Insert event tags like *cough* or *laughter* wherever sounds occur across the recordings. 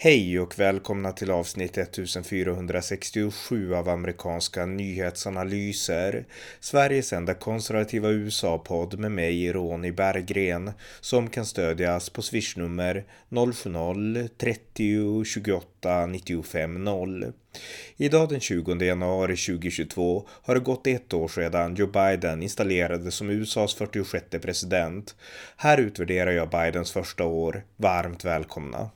Hej och välkomna till avsnitt 1467 av amerikanska nyhetsanalyser. Sveriges enda konservativa USA-podd med mig, Ronny Berggren, som kan stödjas på swishnummer 070-30 28 95 0. Idag den 20 januari 2022 har det gått ett år sedan Joe Biden installerades som USAs 46 president. Här utvärderar jag Bidens första år. Varmt välkomna!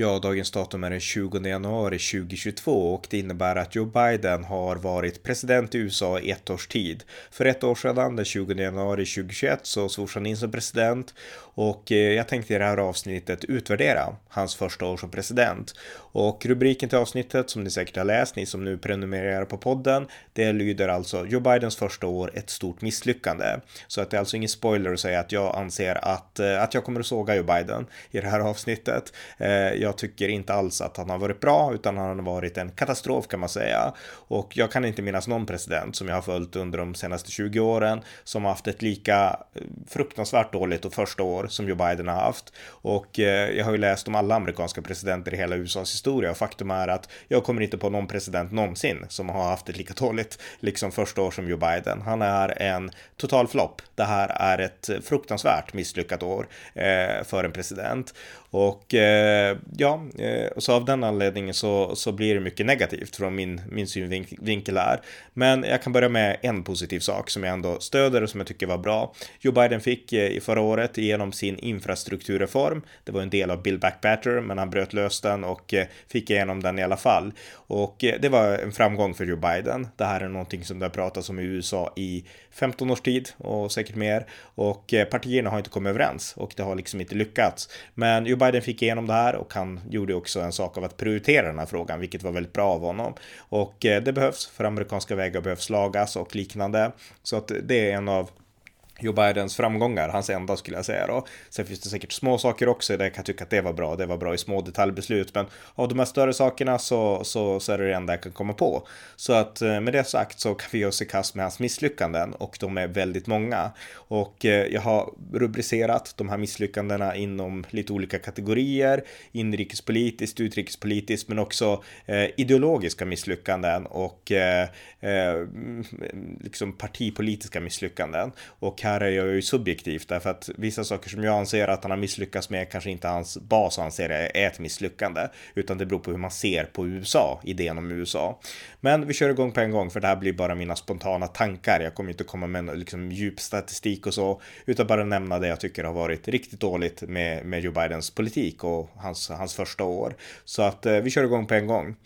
Ja, dagens datum är den 20 januari 2022 och det innebär att Joe Biden har varit president i USA i ett års tid. För ett år sedan, den 20 januari 2021, så svors han in som president och eh, jag tänkte i det här avsnittet utvärdera hans första år som president. Och rubriken till avsnittet som ni säkert har läst, ni som nu prenumererar på podden, det lyder alltså Joe Bidens första år ett stort misslyckande. Så att det är alltså ingen spoiler att säga att jag anser att, eh, att jag kommer att såga Joe Biden i det här avsnittet. Eh, jag jag tycker inte alls att han har varit bra, utan han har varit en katastrof kan man säga. Och jag kan inte minnas någon president som jag har följt under de senaste 20 åren som har haft ett lika eh, fruktansvärt dåligt och första år som Joe Biden har haft. Och eh, jag har ju läst om alla amerikanska presidenter i hela USAs historia och faktum är att jag kommer inte på någon president någonsin som har haft ett lika dåligt liksom första år som Joe Biden. Han är en total flopp. Det här är ett fruktansvärt misslyckat år eh, för en president. Och eh, ja, eh, så av den anledningen så, så blir det mycket negativt från min, min synvinkel här. Men jag kan börja med en positiv sak som jag ändå stöder och som jag tycker var bra. Joe Biden fick eh, i förra året igenom sin infrastrukturreform. Det var en del av Build Back Better, men han bröt lös den och eh, fick igenom den i alla fall. Och eh, det var en framgång för Joe Biden. Det här är någonting som det har pratats om i USA i 15 års tid och säkert mer. Och eh, partierna har inte kommit överens och det har liksom inte lyckats. Men Joe Biden fick igenom det här och han gjorde också en sak av att prioritera den här frågan, vilket var väldigt bra av honom. Och eh, det behövs, för amerikanska vägar behövs lagas och liknande. Så att det är en av Joe Bidens framgångar, hans enda skulle jag säga då. Sen finns det säkert små saker också där jag kan tycka att det var bra. Det var bra i små detaljbeslut, men av de här större sakerna så, så, så är det det enda jag kan komma på. Så att eh, med det sagt så kan vi ge oss i kast med hans misslyckanden och de är väldigt många. Och eh, jag har rubricerat de här misslyckandena inom lite olika kategorier, inrikespolitiskt, utrikespolitiskt, men också eh, ideologiska misslyckanden och eh, eh, liksom partipolitiska misslyckanden. Och här här är jag ju subjektivt därför att vissa saker som jag anser att han har misslyckats med kanske inte hans bas anser är ett misslyckande, utan det beror på hur man ser på USA, idén om USA. Men vi kör igång på en gång för det här blir bara mina spontana tankar. Jag kommer inte komma med liksom djup statistik och så, utan bara nämna det jag tycker har varit riktigt dåligt med, med Joe Bidens politik och hans, hans första år. Så att eh, vi kör igång på en gång.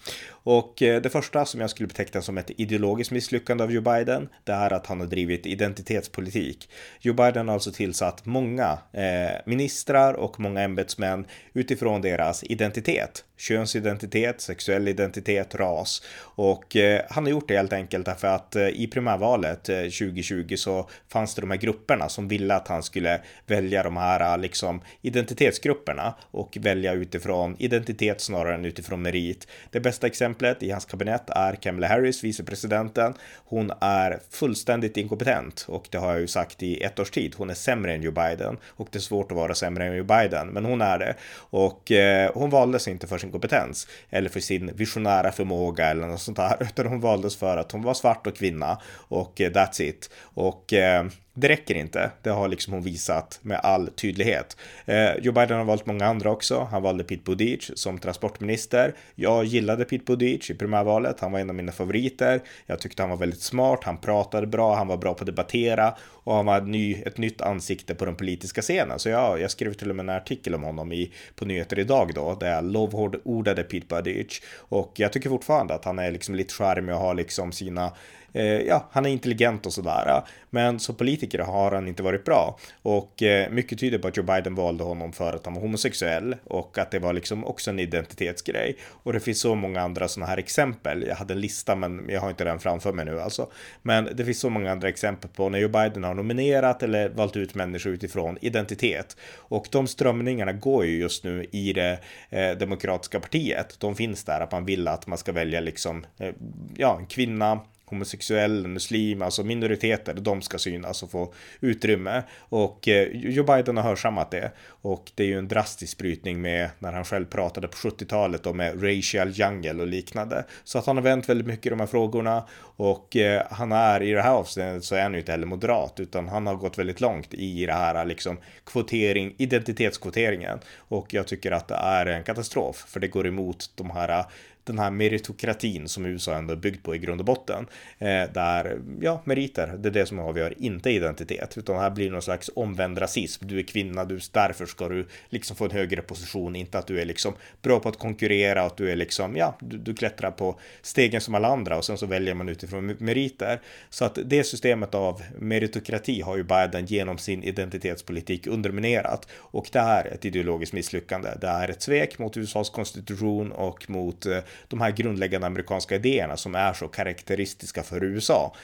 Och eh, det första som jag skulle beteckna som ett ideologiskt misslyckande av Joe Biden, det är att han har drivit identitetspolitik. Joe Biden har alltså tillsatt många eh, ministrar och många ämbetsmän utifrån deras identitet könsidentitet, sexuell identitet, ras. Och eh, han har gjort det helt enkelt därför att eh, i primärvalet eh, 2020 så fanns det de här grupperna som ville att han skulle välja de här eh, liksom identitetsgrupperna och välja utifrån identitet snarare än utifrån merit. Det bästa exemplet i hans kabinett är Kamala Harris, vicepresidenten. Hon är fullständigt inkompetent och det har jag ju sagt i ett års tid. Hon är sämre än Joe Biden och det är svårt att vara sämre än Joe Biden, men hon är det. Och eh, hon valdes inte för sin kompetens eller för sin visionära förmåga eller något sånt där, *laughs* utan hon valdes för att hon var svart och kvinna och eh, that's it. Och eh, det räcker inte. Det har liksom hon visat med all tydlighet. Eh, Joe Biden har valt många andra också. Han valde Pete Buttigieg som transportminister. Jag gillade Pete Buttigieg i primärvalet. Han var en av mina favoriter. Jag tyckte han var väldigt smart. Han pratade bra. Han var bra på att debattera och han var ny, ett nytt ansikte på den politiska scenen. Så jag, jag skrev till och med en artikel om honom i, på Nyheter idag då, där jag lovordade Pete Buttigieg och jag tycker fortfarande att han är liksom lite charmig och har liksom sina Eh, ja, han är intelligent och sådär. Eh. Men som politiker har han inte varit bra. Och eh, mycket tyder på att Joe Biden valde honom för att han var homosexuell och att det var liksom också en identitetsgrej. Och det finns så många andra sådana här exempel. Jag hade en lista, men jag har inte den framför mig nu alltså. Men det finns så många andra exempel på när Joe Biden har nominerat eller valt ut människor utifrån identitet. Och de strömningarna går ju just nu i det eh, demokratiska partiet. De finns där att man vill att man ska välja liksom, eh, ja, en kvinna, homosexuell, muslim, alltså minoriteter, de ska synas och få utrymme. Och eh, Joe Biden har hörsammat det. Och det är ju en drastisk brytning med när han själv pratade på 70-talet om eh, racial jungle och liknande. Så att han har vänt väldigt mycket i de här frågorna och eh, han är i det här avseendet så är han ju inte heller moderat utan han har gått väldigt långt i det här liksom kvotering, identitetskvoteringen och jag tycker att det är en katastrof för det går emot de här den här meritokratin som USA ändå är byggt på i grund och botten. Eh, där, ja, meriter, det är det som avgör, inte identitet, utan här blir någon slags omvänd rasism. Du är kvinna, du, därför ska du liksom få en högre position, inte att du är liksom bra på att konkurrera, att du är liksom, ja, du, du klättrar på stegen som alla andra och sen så väljer man utifrån meriter. Så att det systemet av meritokrati har ju Biden genom sin identitetspolitik underminerat och det är ett ideologiskt misslyckande. Det är ett svek mot USAs konstitution och mot eh, de här grundläggande amerikanska idéerna som är så karaktäristiska för USA.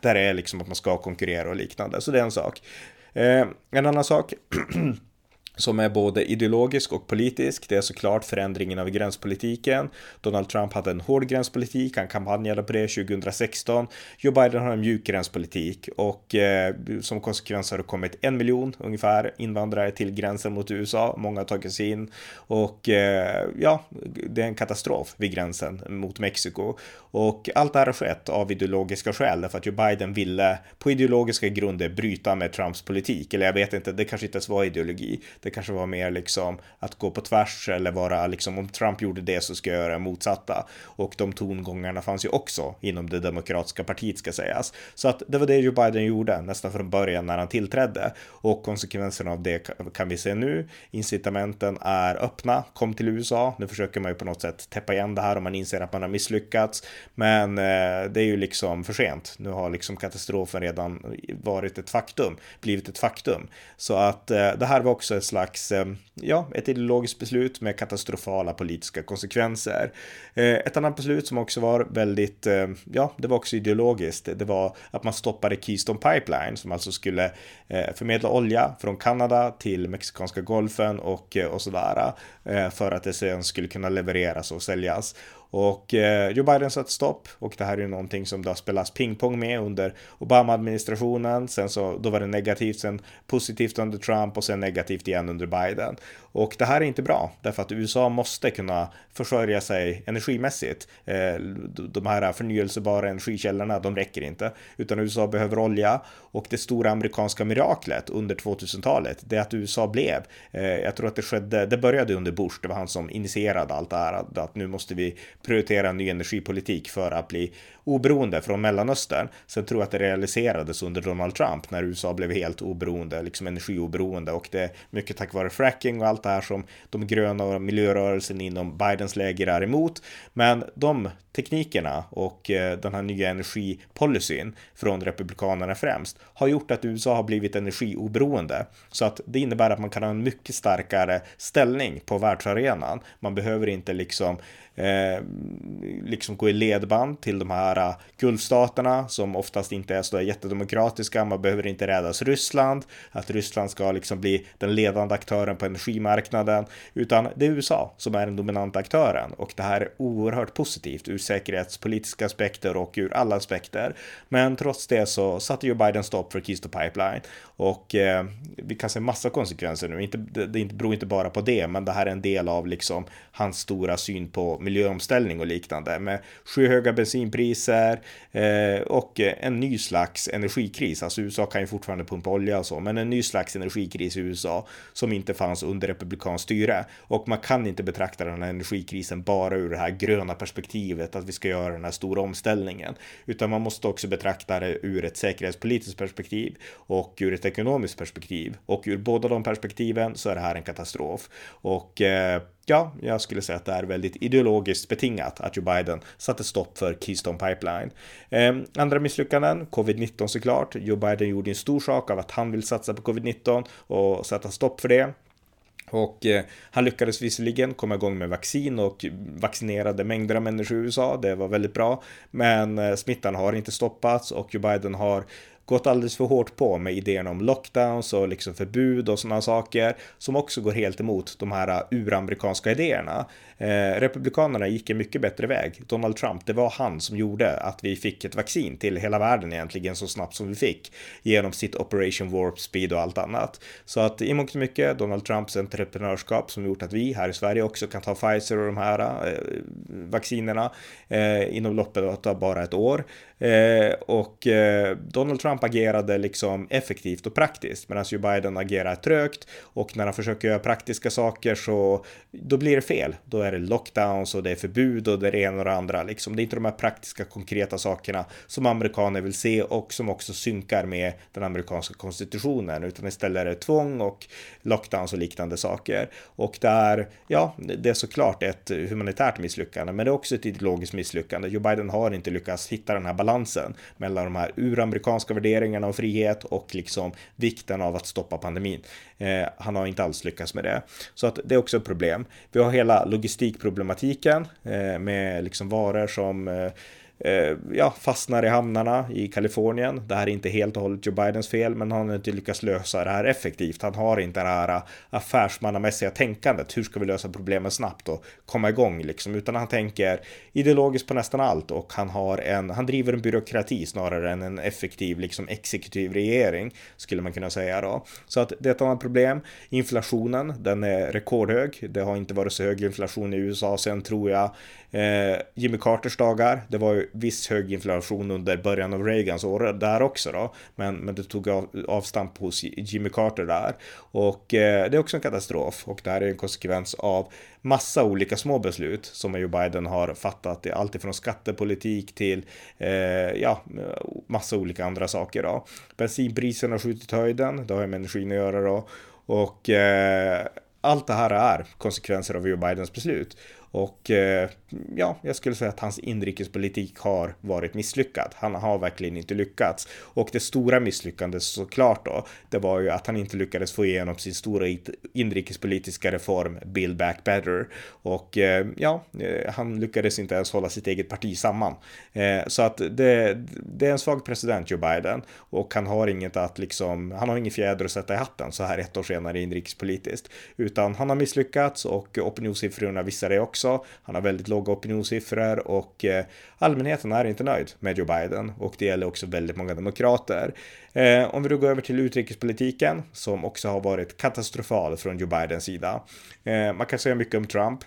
Där det är liksom att man ska konkurrera och liknande, så det är en sak. Eh, en annan sak *clears throat* som är både ideologisk och politisk. Det är såklart förändringen av gränspolitiken. Donald Trump hade en hård gränspolitik, han kampanjade på det 2016. Joe Biden har en mjuk gränspolitik och eh, som konsekvens har det kommit en miljon ungefär invandrare till gränsen mot USA. Många har tagit sig in och eh, ja, det är en katastrof vid gränsen mot Mexiko. Och allt det här har skett av ideologiska skäl därför att Joe Biden ville på ideologiska grunder bryta med Trumps politik. Eller jag vet inte, det kanske inte ens var ideologi. Det det kanske var mer liksom att gå på tvärs eller vara liksom om Trump gjorde det så ska jag göra motsatta. Och de tongångarna fanns ju också inom det demokratiska partiet ska sägas. Så att det var det Joe Biden gjorde nästan från början när han tillträdde. Och konsekvenserna av det kan vi se nu. Incitamenten är öppna. Kom till USA. Nu försöker man ju på något sätt täppa igen det här och man inser att man har misslyckats. Men eh, det är ju liksom för sent. Nu har liksom katastrofen redan varit ett faktum, blivit ett faktum. Så att eh, det här var också ett slags, slags, eh, ja, ett ideologiskt beslut med katastrofala politiska konsekvenser. Eh, ett annat beslut som också var väldigt, eh, ja, det var också ideologiskt. Det var att man stoppade Keystone Pipeline som alltså skulle förmedla olja från Kanada till Mexikanska golfen och, och sådär för att det sen skulle kunna levereras och säljas. Och eh, Joe Biden satte stopp och det här är ju någonting som det har spelats pingpong med under Obama-administrationen. Sen så då var det negativt, sen positivt under Trump och sen negativt igen under Biden. Och det här är inte bra därför att USA måste kunna försörja sig energimässigt. Eh, de här förnyelsebara energikällorna, de räcker inte, utan USA behöver olja och det stora amerikanska miraklet under 2000-talet, det är att USA blev. Eh, jag tror att det skedde, det började under Bush, det var han som initierade allt det här, att nu måste vi prioritera en ny energipolitik för att bli oberoende från Mellanöstern. Sen tror jag att det realiserades under Donald Trump när USA blev helt oberoende, liksom energioberoende och det är mycket tack vare fracking och allt det här som de gröna och miljörörelsen inom Bidens läger är emot. Men de teknikerna och eh, den här nya energipolicyn från republikanerna främst har gjort att USA har blivit energioberoende. Så att det innebär att man kan ha en mycket starkare ställning på världsarenan. Man behöver inte liksom eh, liksom gå i ledband till de här eh, gulfstaterna som oftast inte är så jättedemokratiska. Man behöver inte rädas Ryssland, att Ryssland ska liksom bli den ledande aktören på energimarknaden, utan det är USA som är den dominanta aktören och det här är oerhört positivt ur säkerhetspolitiska aspekter och ur alla aspekter. Men trots det så satte ju Biden stopp för Keystone Pipeline och eh, vi kan se massa konsekvenser nu. Inte, det, det beror inte bara på det, men det här är en del av liksom hans stora syn på miljöomställning och liknande med skyhöga bensinpriser eh, och en ny slags energikris. Alltså USA kan ju fortfarande pumpa olja och så, men en ny slags energikris i USA som inte fanns under republikanskt styre. Och man kan inte betrakta den här energikrisen bara ur det här gröna perspektivet att vi ska göra den här stora omställningen, utan man måste också betrakta det ur ett säkerhetspolitiskt perspektiv och ur ett ekonomiskt perspektiv. Och ur båda de perspektiven så är det här en katastrof. Och eh, ja, jag skulle säga att det är väldigt ideologiskt betingat att Joe Biden satte stopp för Keystone Pipeline. Eh, andra misslyckanden, covid-19 såklart. Joe Biden gjorde en stor sak av att han vill satsa på covid-19 och sätta stopp för det. Och eh, han lyckades visserligen komma igång med vaccin och vaccinerade mängder av människor i USA. Det var väldigt bra. Men eh, smittan har inte stoppats och Joe Biden har gått alldeles för hårt på med idén om lockdowns och liksom förbud och sådana saker som också går helt emot de här äh, uramerikanska idéerna. Eh, Republikanerna gick en mycket bättre väg. Donald Trump, det var han som gjorde att vi fick ett vaccin till hela världen egentligen så snabbt som vi fick genom sitt Operation Warp Speed och allt annat. Så att i mångt och mycket Donald Trumps entreprenörskap som gjort att vi här i Sverige också kan ta Pfizer och de här eh, vaccinerna eh, inom loppet av bara ett år. Eh, och eh, Donald Trump agerade liksom effektivt och praktiskt medan Joe Biden agerar trögt och när han försöker göra praktiska saker så då blir det fel. Då är det lockdowns och det är förbud och det är det ena och det andra. Liksom. Det är inte de här praktiska konkreta sakerna som amerikaner vill se och som också synkar med den amerikanska konstitutionen utan istället är det tvång och lockdowns och liknande saker. Och där, ja, det är såklart ett humanitärt misslyckande men det är också ett ideologiskt misslyckande. Joe Biden har inte lyckats hitta den här balansen balansen mellan de här uramerikanska värderingarna och frihet och liksom vikten av att stoppa pandemin. Eh, han har inte alls lyckats med det. Så att det är också ett problem. Vi har hela logistikproblematiken eh, med liksom varor som eh, Eh, ja, fastnar i hamnarna i Kalifornien. Det här är inte helt och hållet Joe Bidens fel, men han har inte lyckats lösa det här effektivt. Han har inte det här eh, affärsmannamässiga tänkandet. Hur ska vi lösa problemen snabbt och komma igång liksom? Utan han tänker ideologiskt på nästan allt och han har en, han driver en byråkrati snarare än en effektiv liksom exekutiv regering skulle man kunna säga då. Så att det är ett annat problem. Inflationen, den är rekordhög. Det har inte varit så hög inflation i USA sen tror jag eh, Jimmy Carters dagar. Det var ju viss hög inflation under början av Reagans år där också då. Men, men det tog av, avstamp hos Jimmy Carter där. Och eh, det är också en katastrof och det här är en konsekvens av massa olika små beslut som Joe Biden har fattat. Det Allt ifrån skattepolitik till eh, ja, massa olika andra saker då. Bensinpriserna har skjutit höjden, det har ju med energin att göra då. Och eh, allt det här är konsekvenser av Joe Bidens beslut. Och eh, ja, jag skulle säga att hans inrikespolitik har varit misslyckad. Han har verkligen inte lyckats. Och det stora misslyckandet såklart då, det var ju att han inte lyckades få igenom sin stora inrikespolitiska reform Build Back Better. Och eh, ja, eh, han lyckades inte ens hålla sitt eget parti samman. Så att det, det är en svag president, Joe Biden, och han har inget att liksom, han har ingen fjäder att sätta i hatten så här ett år senare inrikespolitiskt, utan han har misslyckats och opinionssiffrorna visar det också också. Han har väldigt låga opinionssiffror och eh, allmänheten är inte nöjd med Joe Biden och det gäller också väldigt många demokrater. Eh, om vi då går över till utrikespolitiken som också har varit katastrofal från Joe Bidens sida. Eh, man kan säga mycket om Trump.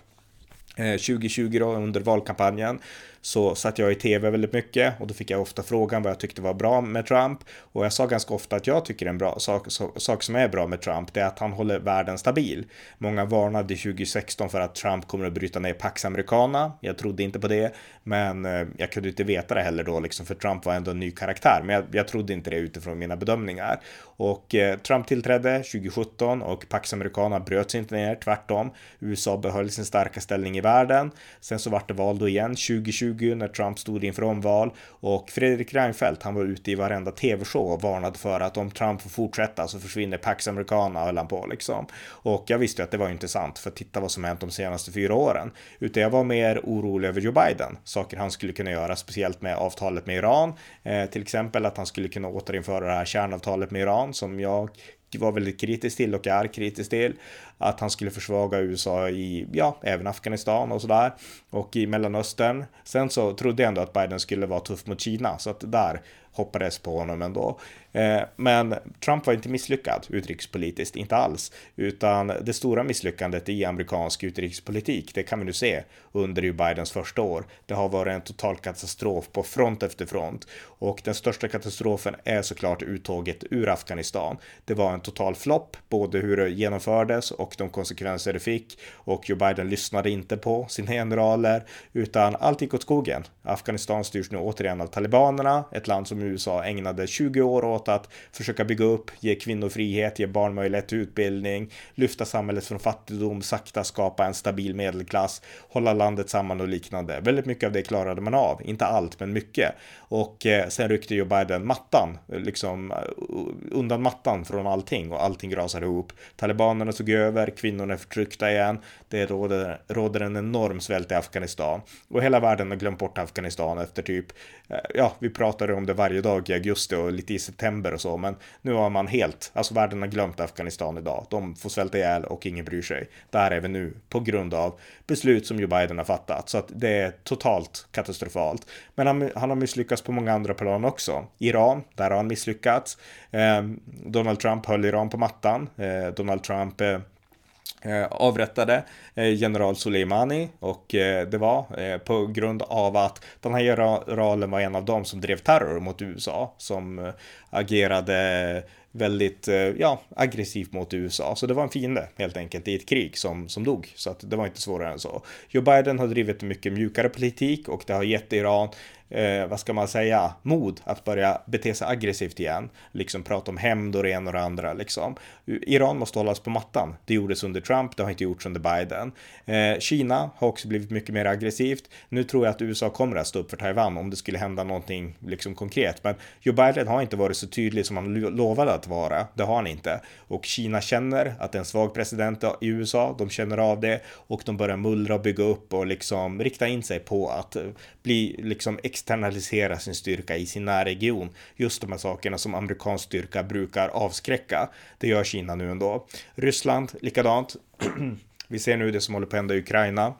2020 då under valkampanjen så satt jag i tv väldigt mycket och då fick jag ofta frågan vad jag tyckte var bra med Trump. Och jag sa ganska ofta att jag tycker en bra sak, sak som är bra med Trump, det är att han håller världen stabil. Många varnade 2016 för att Trump kommer att bryta ner Pax Americana. Jag trodde inte på det, men eh, jag kunde inte veta det heller då, liksom, för Trump var ändå en ny karaktär. Men jag, jag trodde inte det utifrån mina bedömningar. Och eh, Trump tillträdde 2017 och Pax Americana bröts inte ner, tvärtom. USA behöll sin starka ställning i världen. Sen så vart det val då igen 2020 2020 när Trump stod inför omval och Fredrik Reinfeldt han var ute i varenda tv-show och varnade för att om Trump får fortsätta så försvinner Pax Americana höll han på liksom. Och jag visste ju att det var intressant för titta vad som hänt de senaste fyra åren. Utan jag var mer orolig över Joe Biden, saker han skulle kunna göra, speciellt med avtalet med Iran. Eh, till exempel att han skulle kunna återinföra det här kärnavtalet med Iran som jag var väldigt kritisk till och är kritisk till. Att han skulle försvaga USA i, ja, även Afghanistan och sådär. Och i Mellanöstern. Sen så trodde jag ändå att Biden skulle vara tuff mot Kina, så att där hoppades på honom ändå. Eh, men Trump var inte misslyckad utrikespolitiskt, inte alls, utan det stora misslyckandet i amerikansk utrikespolitik, det kan vi nu se under Joe Bidens första år. Det har varit en total katastrof på front efter front och den största katastrofen är såklart uttåget ur Afghanistan. Det var en total flopp, både hur det genomfördes och de konsekvenser det fick och Joe Biden lyssnade inte på sina generaler utan allt gick åt skogen. Afghanistan styrs nu återigen av talibanerna, ett land som USA ägnade 20 år åt att försöka bygga upp, ge kvinnor frihet, ge barn möjlighet till utbildning, lyfta samhället från fattigdom, sakta skapa en stabil medelklass, hålla landet samman och liknande. Väldigt mycket av det klarade man av, inte allt men mycket. Och eh, sen ryckte ju Biden mattan, liksom eh, undan mattan från allting och allting rasade ihop. Talibanerna tog över, kvinnorna är förtryckta igen, det råder, råder en enorm svält i Afghanistan och hela världen har glömt bort Afghanistan efter typ, eh, ja, vi pratade om det varje varje dag i augusti och lite i september och så, men nu har man helt, alltså världen har glömt Afghanistan idag. De får svälta ihjäl och ingen bryr sig. Där är vi nu på grund av beslut som Joe Biden har fattat, så att det är totalt katastrofalt. Men han, han har misslyckats på många andra plan också. Iran, där har han misslyckats. Eh, Donald Trump höll Iran på mattan. Eh, Donald Trump eh, Eh, avrättade eh, general Soleimani och eh, det var på grund av att den här generalen var en av dem som drev terror mot USA som agerade väldigt ja, aggressivt mot USA. Så det var en fiende helt enkelt i ett krig som, som dog. Så att det var inte svårare än så. Joe Biden har drivit en mycket mjukare politik och det har gett Iran eh, vad ska man säga, mod att börja bete sig aggressivt igen. Liksom prata om hämnd och det ena och det andra liksom. Iran måste hållas på mattan. Det gjordes under Trump, det har inte gjorts under Biden. Eh, Kina har också blivit mycket mer aggressivt. Nu tror jag att USA kommer att stå upp för Taiwan om det skulle hända någonting liksom konkret. Men Joe Biden har inte varit så tydlig som han lovade att vara. Det har han inte. Och Kina känner att det är en svag president i USA. De känner av det och de börjar mullra och bygga upp och liksom rikta in sig på att eh, bli liksom externalisera sin styrka i sin närregion. Just de här sakerna som amerikansk styrka brukar avskräcka. Det gör Kina nu ändå. Ryssland likadant. *clears throat* Vi ser nu det som håller på att hända i Ukraina.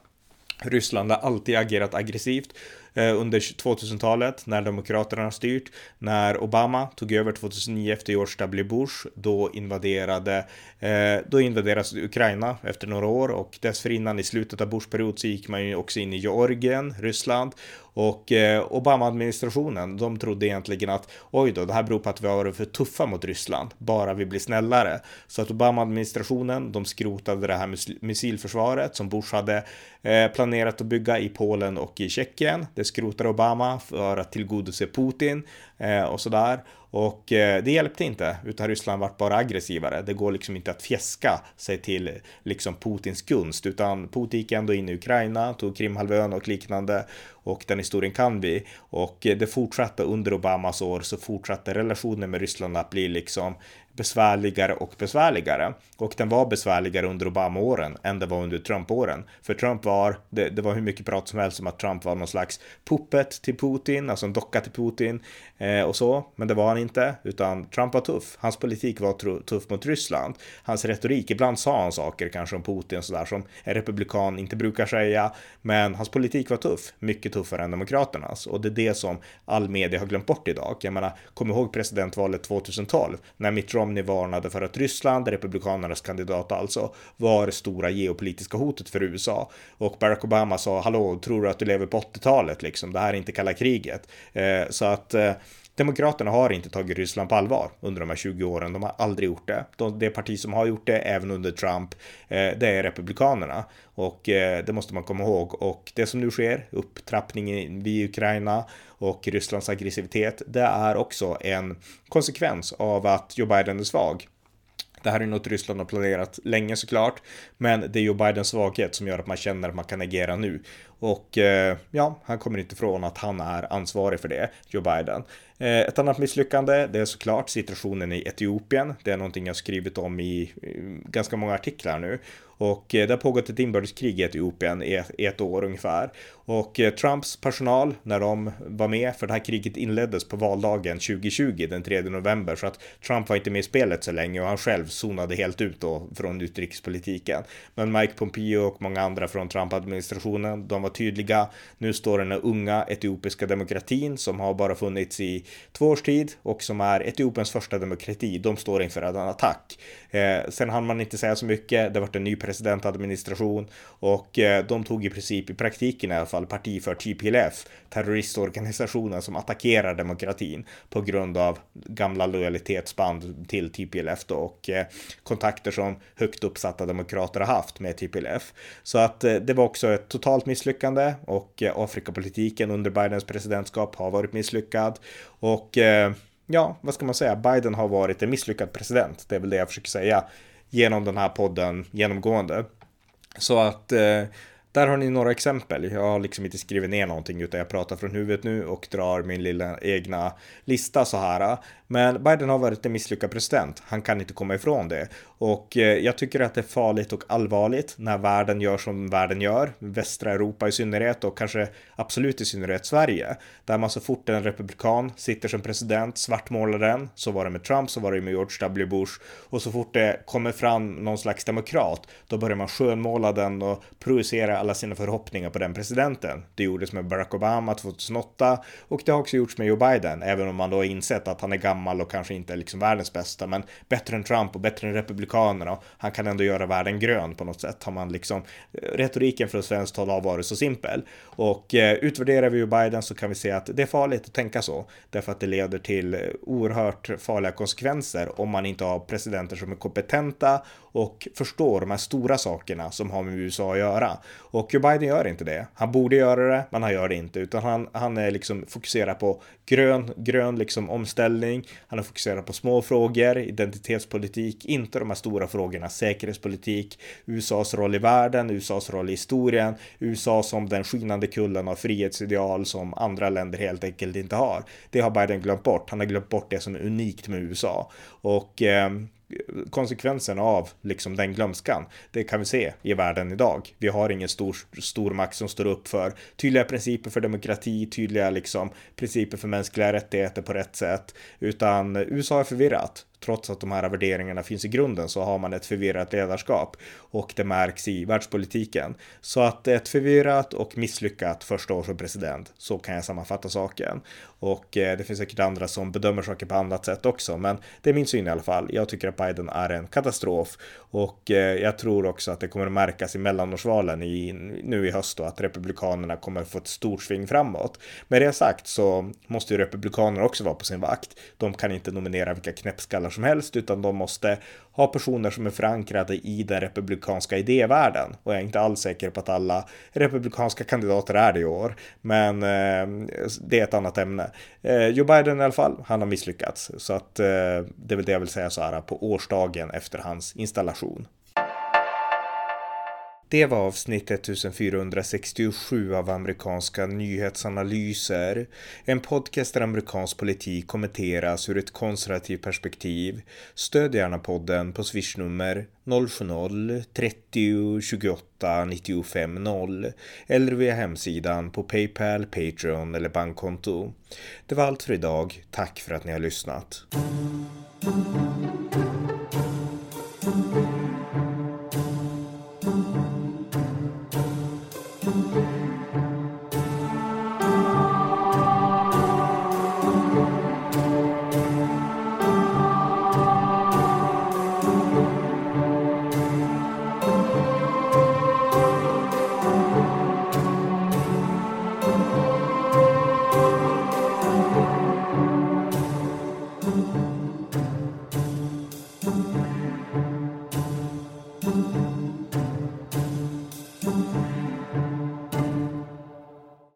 Ryssland har alltid agerat aggressivt Eh, under 2000-talet när Demokraterna har styrt. När Obama tog över 2009 efter George W. Bush, då invaderade, eh, då invaderades Ukraina efter några år och dessförinnan i slutet av Bushperiod så gick man ju också in i Georgien, Ryssland och eh, Obama-administrationen, de trodde egentligen att oj då, det här beror på att vi har varit för tuffa mot Ryssland, bara vi blir snällare. Så att Obama-administrationen, de skrotade det här missilförsvaret som Bush hade eh, planerat att bygga i Polen och i Tjeckien. Det skrotar Obama för att tillgodose Putin eh, och sådär. Och eh, det hjälpte inte, utan Ryssland vart bara aggressivare. Det går liksom inte att fjäska sig till liksom Putins gunst, utan Putin gick ändå in i Ukraina, tog Krimhalvön och liknande och den historien kan vi. Och eh, det fortsatte under Obamas år så fortsatte relationen med Ryssland att bli liksom besvärligare och besvärligare. Och den var besvärligare under Obama-åren än det var under Trump-åren. För Trump var, det, det, var hur mycket prat som helst om att Trump var någon slags puppet till Putin, alltså en docka till Putin eh, och så. Men det var han inte, utan Trump var tuff. Hans politik var tuff mot Ryssland. Hans retorik, ibland sa han saker kanske om Putin sådär som en republikan inte brukar säga. Men hans politik var tuff, mycket tuffare än Demokraternas. Och det är det som all media har glömt bort idag. Jag menar, kom ihåg presidentvalet 2012 när Mitt Romney varnade för att Ryssland, republikanernas kandidat alltså, var det stora geopolitiska hotet för USA. Och Barack Obama sa, hallå, tror du att du lever på 80-talet liksom? Det här är inte kalla kriget. Eh, så att eh, Demokraterna har inte tagit Ryssland på allvar under de här 20 åren. De har aldrig gjort det. De, det parti som har gjort det, även under Trump, eh, det är Republikanerna. Och eh, det måste man komma ihåg. Och det som nu sker, upptrappningen vid Ukraina och Rysslands aggressivitet, det är också en konsekvens av att Joe Biden är svag. Det här är något Ryssland har planerat länge såklart, men det är Joe Bidens svaghet som gör att man känner att man kan agera nu. Och eh, ja, han kommer inte ifrån att han är ansvarig för det, Joe Biden. Eh, ett annat misslyckande, det är såklart situationen i Etiopien. Det är någonting jag skrivit om i ganska många artiklar nu. Och eh, det har pågått ett inbördeskrig i Etiopien i ett år ungefär. Och eh, Trumps personal, när de var med, för det här kriget inleddes på valdagen 2020, den 3 november, så att Trump var inte med i spelet så länge och han själv zonade helt ut då från utrikespolitiken. Men Mike Pompeo och många andra från Trump-administrationen, de var tydliga. Nu står den unga etiopiska demokratin som har bara funnits i två års tid och som är Etiopiens första demokrati. De står inför en attack. Eh, sen hann man inte säga så mycket. Det vart en ny presidentadministration och eh, de tog i princip i praktiken i alla fall parti för TPLF, terroristorganisationen som attackerar demokratin på grund av gamla lojalitetsband till TPLF då och eh, kontakter som högt uppsatta demokrater har haft med TPLF. Så att eh, det var också ett totalt misslyckande och Afrikapolitiken under Bidens presidentskap har varit misslyckad och ja, vad ska man säga? Biden har varit en misslyckad president. Det är väl det jag försöker säga genom den här podden genomgående. Så att eh, där har ni några exempel. Jag har liksom inte skrivit ner någonting utan jag pratar från huvudet nu och drar min lilla egna lista så här. Men Biden har varit en misslyckad president. Han kan inte komma ifrån det. Och eh, jag tycker att det är farligt och allvarligt när världen gör som världen gör, västra Europa i synnerhet och kanske absolut i synnerhet Sverige, där man så fort en republikan sitter som president svartmålar den. Så var det med Trump, så var det med George W. Bush och så fort det kommer fram någon slags demokrat, då börjar man skönmåla den och projicera alla sina förhoppningar på den presidenten. Det gjordes med Barack Obama 2008 och det har också gjorts med Joe Biden, även om man då har insett att han är gammal och kanske inte är liksom världens bästa, men bättre än Trump och bättre än Republikanerna. Han kan ändå göra världen grön på något sätt. Har man liksom eh, retoriken från svenskt håll har varit så simpel och eh, utvärderar vi ju Biden så kan vi se att det är farligt att tänka så därför att det leder till eh, oerhört farliga konsekvenser om man inte har presidenter som är kompetenta och förstår de här stora sakerna som har med USA att göra. Och Joe Biden gör inte det. Han borde göra det, men han gör det inte, utan han, han är liksom fokuserad på grön, grön liksom omställning. Han är fokuserad på små frågor, identitetspolitik, inte de här stora frågorna, säkerhetspolitik, USAs roll i världen, USAs roll i historien, USA som den skinande kullen av frihetsideal som andra länder helt enkelt inte har. Det har Biden glömt bort. Han har glömt bort det som är unikt med USA och eh, konsekvensen av liksom den glömskan. Det kan vi se i världen idag. Vi har ingen stor, stor makt som står upp för tydliga principer för demokrati, tydliga liksom principer för mänskliga rättigheter på rätt sätt, utan USA är förvirrat trots att de här värderingarna finns i grunden så har man ett förvirrat ledarskap och det märks i världspolitiken. Så att ett förvirrat och misslyckat första år som president, så kan jag sammanfatta saken. Och eh, det finns säkert andra som bedömer saker på annat sätt också, men det är min syn i alla fall. Jag tycker att Biden är en katastrof och eh, jag tror också att det kommer att märkas i mellanårsvalen i, nu i höst då, att republikanerna kommer att få ett stort sving framåt. Med det sagt så måste ju republikanerna också vara på sin vakt. De kan inte nominera vilka knäppskallar som helst, utan de måste ha personer som är förankrade i den republikanska idévärlden. Och jag är inte alls säker på att alla republikanska kandidater är det i år, men eh, det är ett annat ämne. Eh, Joe Biden i alla fall, han har misslyckats, så att eh, det är väl det jag vill säga så här på årsdagen efter hans installation. Det var avsnitt 1467 av amerikanska nyhetsanalyser. En podcast där amerikansk politik kommenteras ur ett konservativt perspektiv. Stöd gärna podden på swishnummer 070-30 28 95 0 eller via hemsidan på Paypal, Patreon eller bankkonto. Det var allt för idag. Tack för att ni har lyssnat.